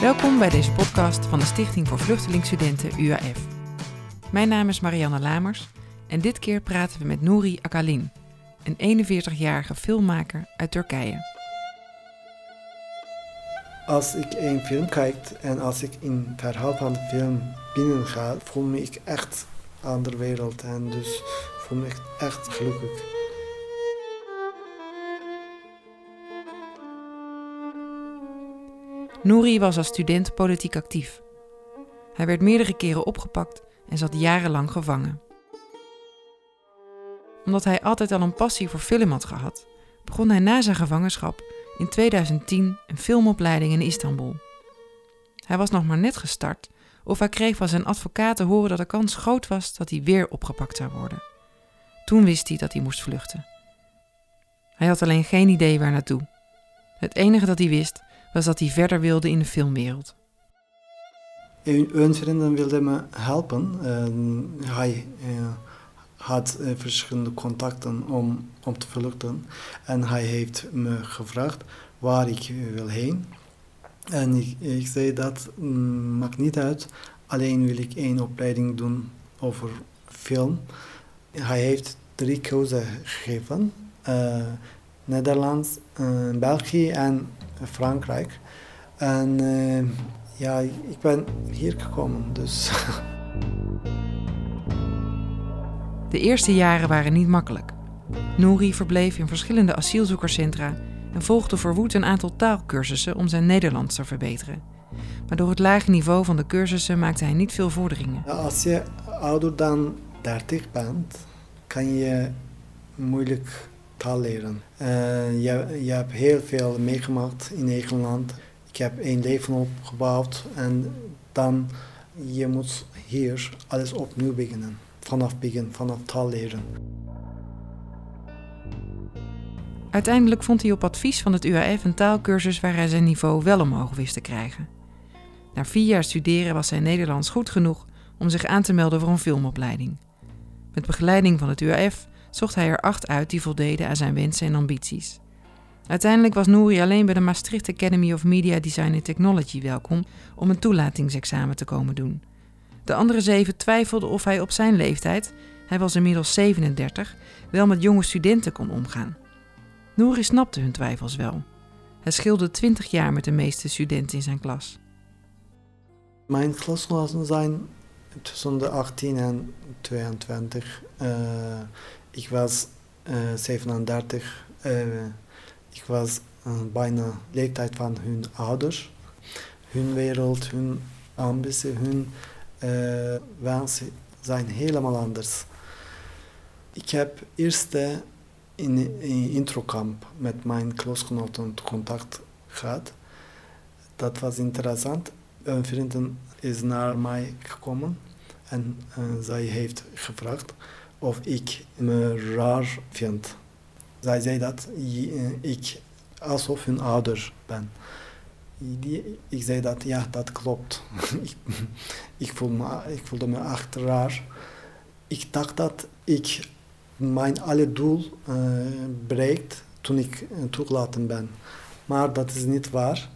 Welkom bij deze podcast van de Stichting voor Vluchtelingstudenten UAF. Mijn naam is Marianne Lamers en dit keer praten we met Nouri Akalin, een 41-jarige filmmaker uit Turkije. Als ik een film kijk en als ik in het verhaal van de film binnen ga, voel me ik echt aan de wereld en dus voel me echt gelukkig. Nouri was als student politiek actief. Hij werd meerdere keren opgepakt en zat jarenlang gevangen. Omdat hij altijd al een passie voor film had gehad, begon hij na zijn gevangenschap in 2010 een filmopleiding in Istanbul. Hij was nog maar net gestart of hij kreeg van zijn advocaat te horen dat de kans groot was dat hij weer opgepakt zou worden. Toen wist hij dat hij moest vluchten. Hij had alleen geen idee waar naartoe. Het enige dat hij wist was dat hij verder wilde in de filmwereld. Een vriend wilde me helpen. hij uh, had uh, verschillende contacten om, om te vluchten. En hij heeft me gevraagd waar ik wil heen. En ik, ik zei dat mm, maakt niet uit. Alleen wil ik één opleiding doen over film. Hij heeft drie keuzes gegeven. Nederlands, België en Frankrijk. En uh, ja, ik ben hier gekomen, dus. De eerste jaren waren niet makkelijk. Nouri verbleef in verschillende asielzoekerscentra en volgde verwoed een aantal taalkursussen om zijn Nederlands te verbeteren. Maar door het lage niveau van de cursussen maakte hij niet veel vorderingen. Als je ouder dan 30 bent, kan je moeilijk taal leren. Je, je hebt heel veel meegemaakt in Nederland. Ik heb een leven opgebouwd en dan je moet hier alles opnieuw beginnen. Vanaf begin, vanaf taal leren. Uiteindelijk vond hij op advies van het UAF een taalkursus waar hij zijn niveau wel omhoog wist te krijgen. Na vier jaar studeren was zijn Nederlands goed genoeg om zich aan te melden voor een filmopleiding. Met begeleiding van het UAF zocht hij er acht uit die voldeden aan zijn wensen en ambities. Uiteindelijk was Nouri alleen bij de Maastricht Academy of Media Design and Technology welkom om een toelatingsexamen te komen doen. De andere zeven twijfelden of hij op zijn leeftijd, hij was inmiddels 37, wel met jonge studenten kon omgaan. Nouri snapte hun twijfels wel. Hij scheelde 20 jaar met de meeste studenten in zijn klas. Mijn klasgenoten zijn tussen de 18 en 22. Uh, ik was uh, 37. Uh, ik was uh, bijna leeftijd van hun ouders. Hun wereld, hun ambitie, hun wensen zijn helemaal anders. Ik heb eerst in, in introkamp met mijn klasgenoten contact gehad. Dat was interessant. Een vriend is naar mij gekomen en uh, zij heeft gevraagd of ik me raar vind. Zij zei dat ik alsof hun ouder ben. Ik zei dat, ja, dat klopt. ik, voel me, ik voelde me echt raar. Ik dacht dat ik mijn alle doel uh, bereikt toen ik uh, toegelaten ben. Maar dat is niet waar.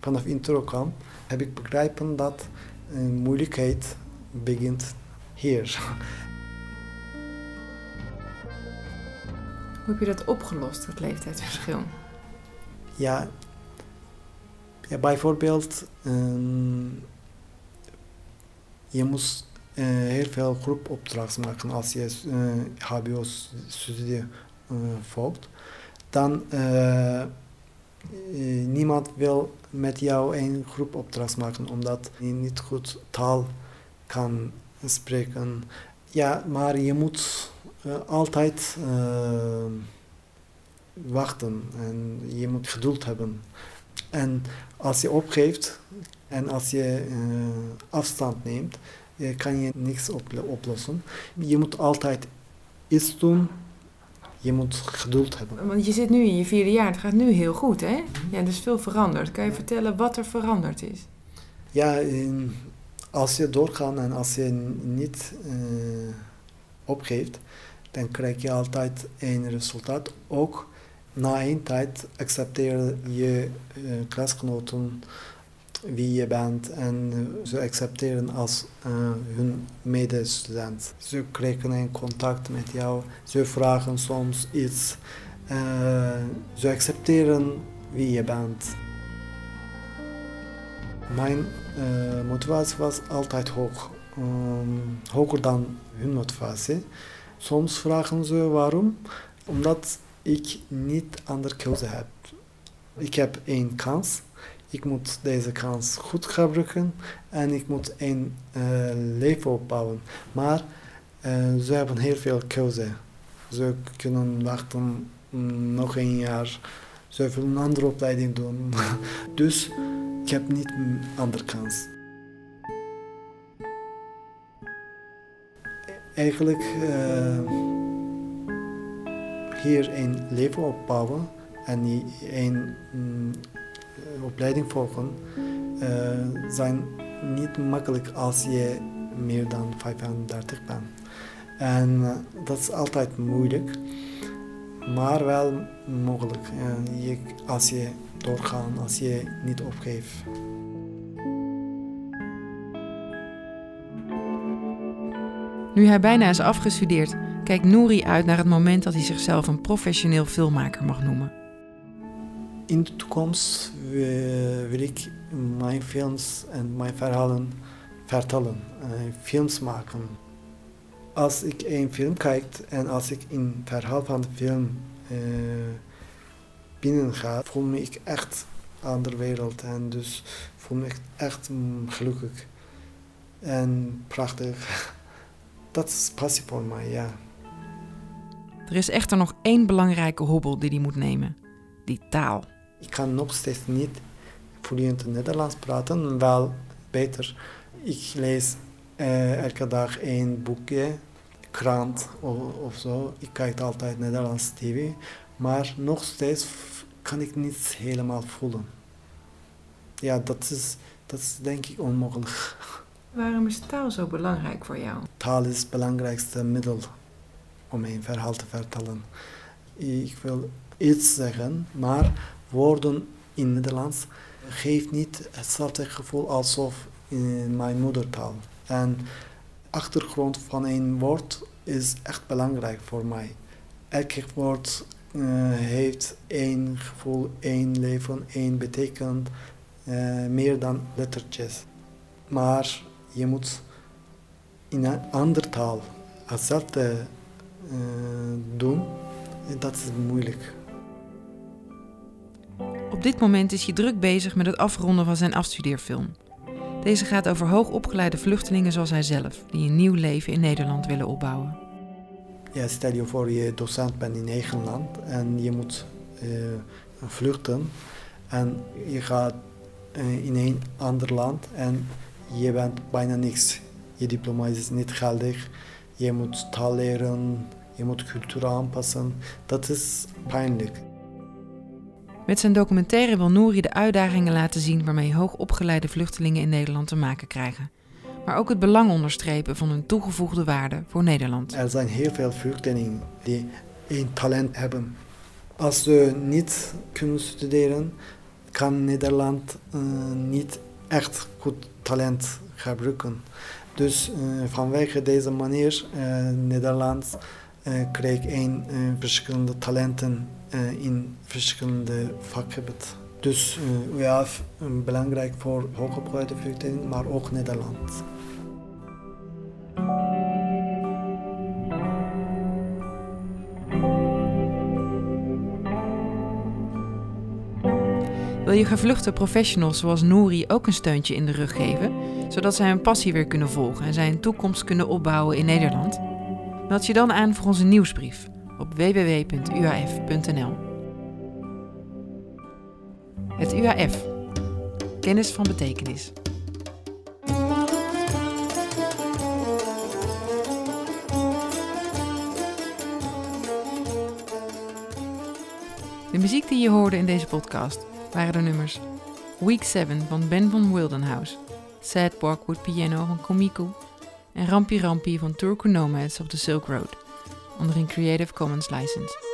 Vanaf introcam heb ik begrepen dat een moeilijkheid begint hier. Hoe heb je dat opgelost, het leeftijdsverschil? Ja, ja bijvoorbeeld, um, je moet uh, heel veel groepopdrachten maken als je uh, HBO-studie uh, volgt. Dan niemand wil met jou een groepopdracht maken omdat je niet goed taal kan spreken. Ja, maar je moet altijd uh, wachten en je moet geduld hebben. En als je opgeeft en als je uh, afstand neemt, kan je niks oplossen. Je moet altijd iets doen. Je moet geduld hebben. Want je zit nu in je vierde jaar. Het gaat nu heel goed, hè? Ja, er is veel veranderd. Kan je vertellen wat er veranderd is? Ja, als je doorgaat en als je niet uh, opgeeft, dan krijg je altijd een resultaat. Ook na een tijd accepteer je uh, klasgenoten wie je bent en ze accepteren als uh, hun medestudent. Ze krijgen een contact met jou, ze vragen soms iets, ze accepteren wie je bent. Mijn motivatie was altijd hoog, um, hoger dan hun motivatie. Soms vragen ze waarom, omdat ik niet andere keuze heb. Ik heb één kans. Ik moet deze kans goed gebruiken en ik moet een uh, leven opbouwen. Maar uh, ze hebben heel veel keuze. Ze kunnen wachten mm, nog een jaar. Ze willen een andere opleiding doen. dus ik heb niet een andere kans. Eigenlijk uh, hier een leven opbouwen en een mm, opleiding volgen uh, zijn niet makkelijk als je meer dan 35 bent. En uh, dat is altijd moeilijk, maar wel mogelijk je, als je doorgaat, als je niet opgeeft. Nu hij bijna is afgestudeerd, kijkt Nouri uit naar het moment dat hij zichzelf een professioneel filmmaker mag noemen. In de toekomst wil ik mijn films en mijn verhalen vertellen, films maken. Als ik een film kijk en als ik in het verhaal van de film uh, binnen ga, voel ik echt aan wereld en dus voel me echt gelukkig en prachtig. Dat is passie voor mij, ja. Er is echter nog één belangrijke hobbel die hij moet nemen: die taal. Ik kan nog steeds niet vloeiend Nederlands praten, wel beter. Ik lees uh, elke dag één boekje, krant of, of, zo. Ik kijk altijd Nederlands tv, maar nog steeds kan ik niet helemaal voelen. Ja, dat is, dat is denk ik onmogelijk. Waarom is taal zo belangrijk voor jou? Taal is het belangrijkste middel om een verhaal te vertellen. Ik wil iets zeggen, maar woorden in Nederlands geeft niet hetzelfde gevoel alsof in mijn moedertaal. En achtergrond van een woord is echt belangrijk voor mij. Elk woord uh, heeft één gevoel, één leven, één betekent uh, meer dan lettertjes. Maar je moet in een andere taal hetzelfde uh, doen. Dat is moeilijk. Op dit moment is hij druk bezig met het afronden van zijn afstudeerfilm. Deze gaat over hoogopgeleide vluchtelingen zoals hij zelf, die een nieuw leven in Nederland willen opbouwen. Ja, stel je voor je docent bent in Nederland en je moet uh, vluchten en je gaat uh, in een ander land en je bent bijna niks. Je diploma is niet geldig, je moet taal leren, je moet cultuur aanpassen. Dat is pijnlijk. Met zijn documentaire wil Nouri de uitdagingen laten zien waarmee hoogopgeleide vluchtelingen in Nederland te maken krijgen. Maar ook het belang onderstrepen van hun toegevoegde waarde voor Nederland. Er zijn heel veel vluchtelingen die een talent hebben. Als ze niet kunnen studeren, kan Nederland uh, niet echt goed talent gebruiken. Dus uh, vanwege deze manier, uh, Nederland uh, kreeg een verschillende talenten in verschillende vakgebieden. Dus ja, belangrijk voor hoogopgeleide vluchtelingen, maar ook Nederland. Wil je gevluchte professionals zoals Nouri ook een steuntje in de rug geven, zodat zij hun passie weer kunnen volgen en zij een toekomst kunnen opbouwen in Nederland? Meld je dan aan voor onze nieuwsbrief op www.uaf.nl. Het UAF. Kennis van betekenis. De muziek die je hoorde in deze podcast waren de nummers Week 7 van Ben van Wildenhouse, Sad Parkwood Piano van Komiku en Rampi Rampi van Turku Nomads of the Silk Road, onder een Creative Commons license.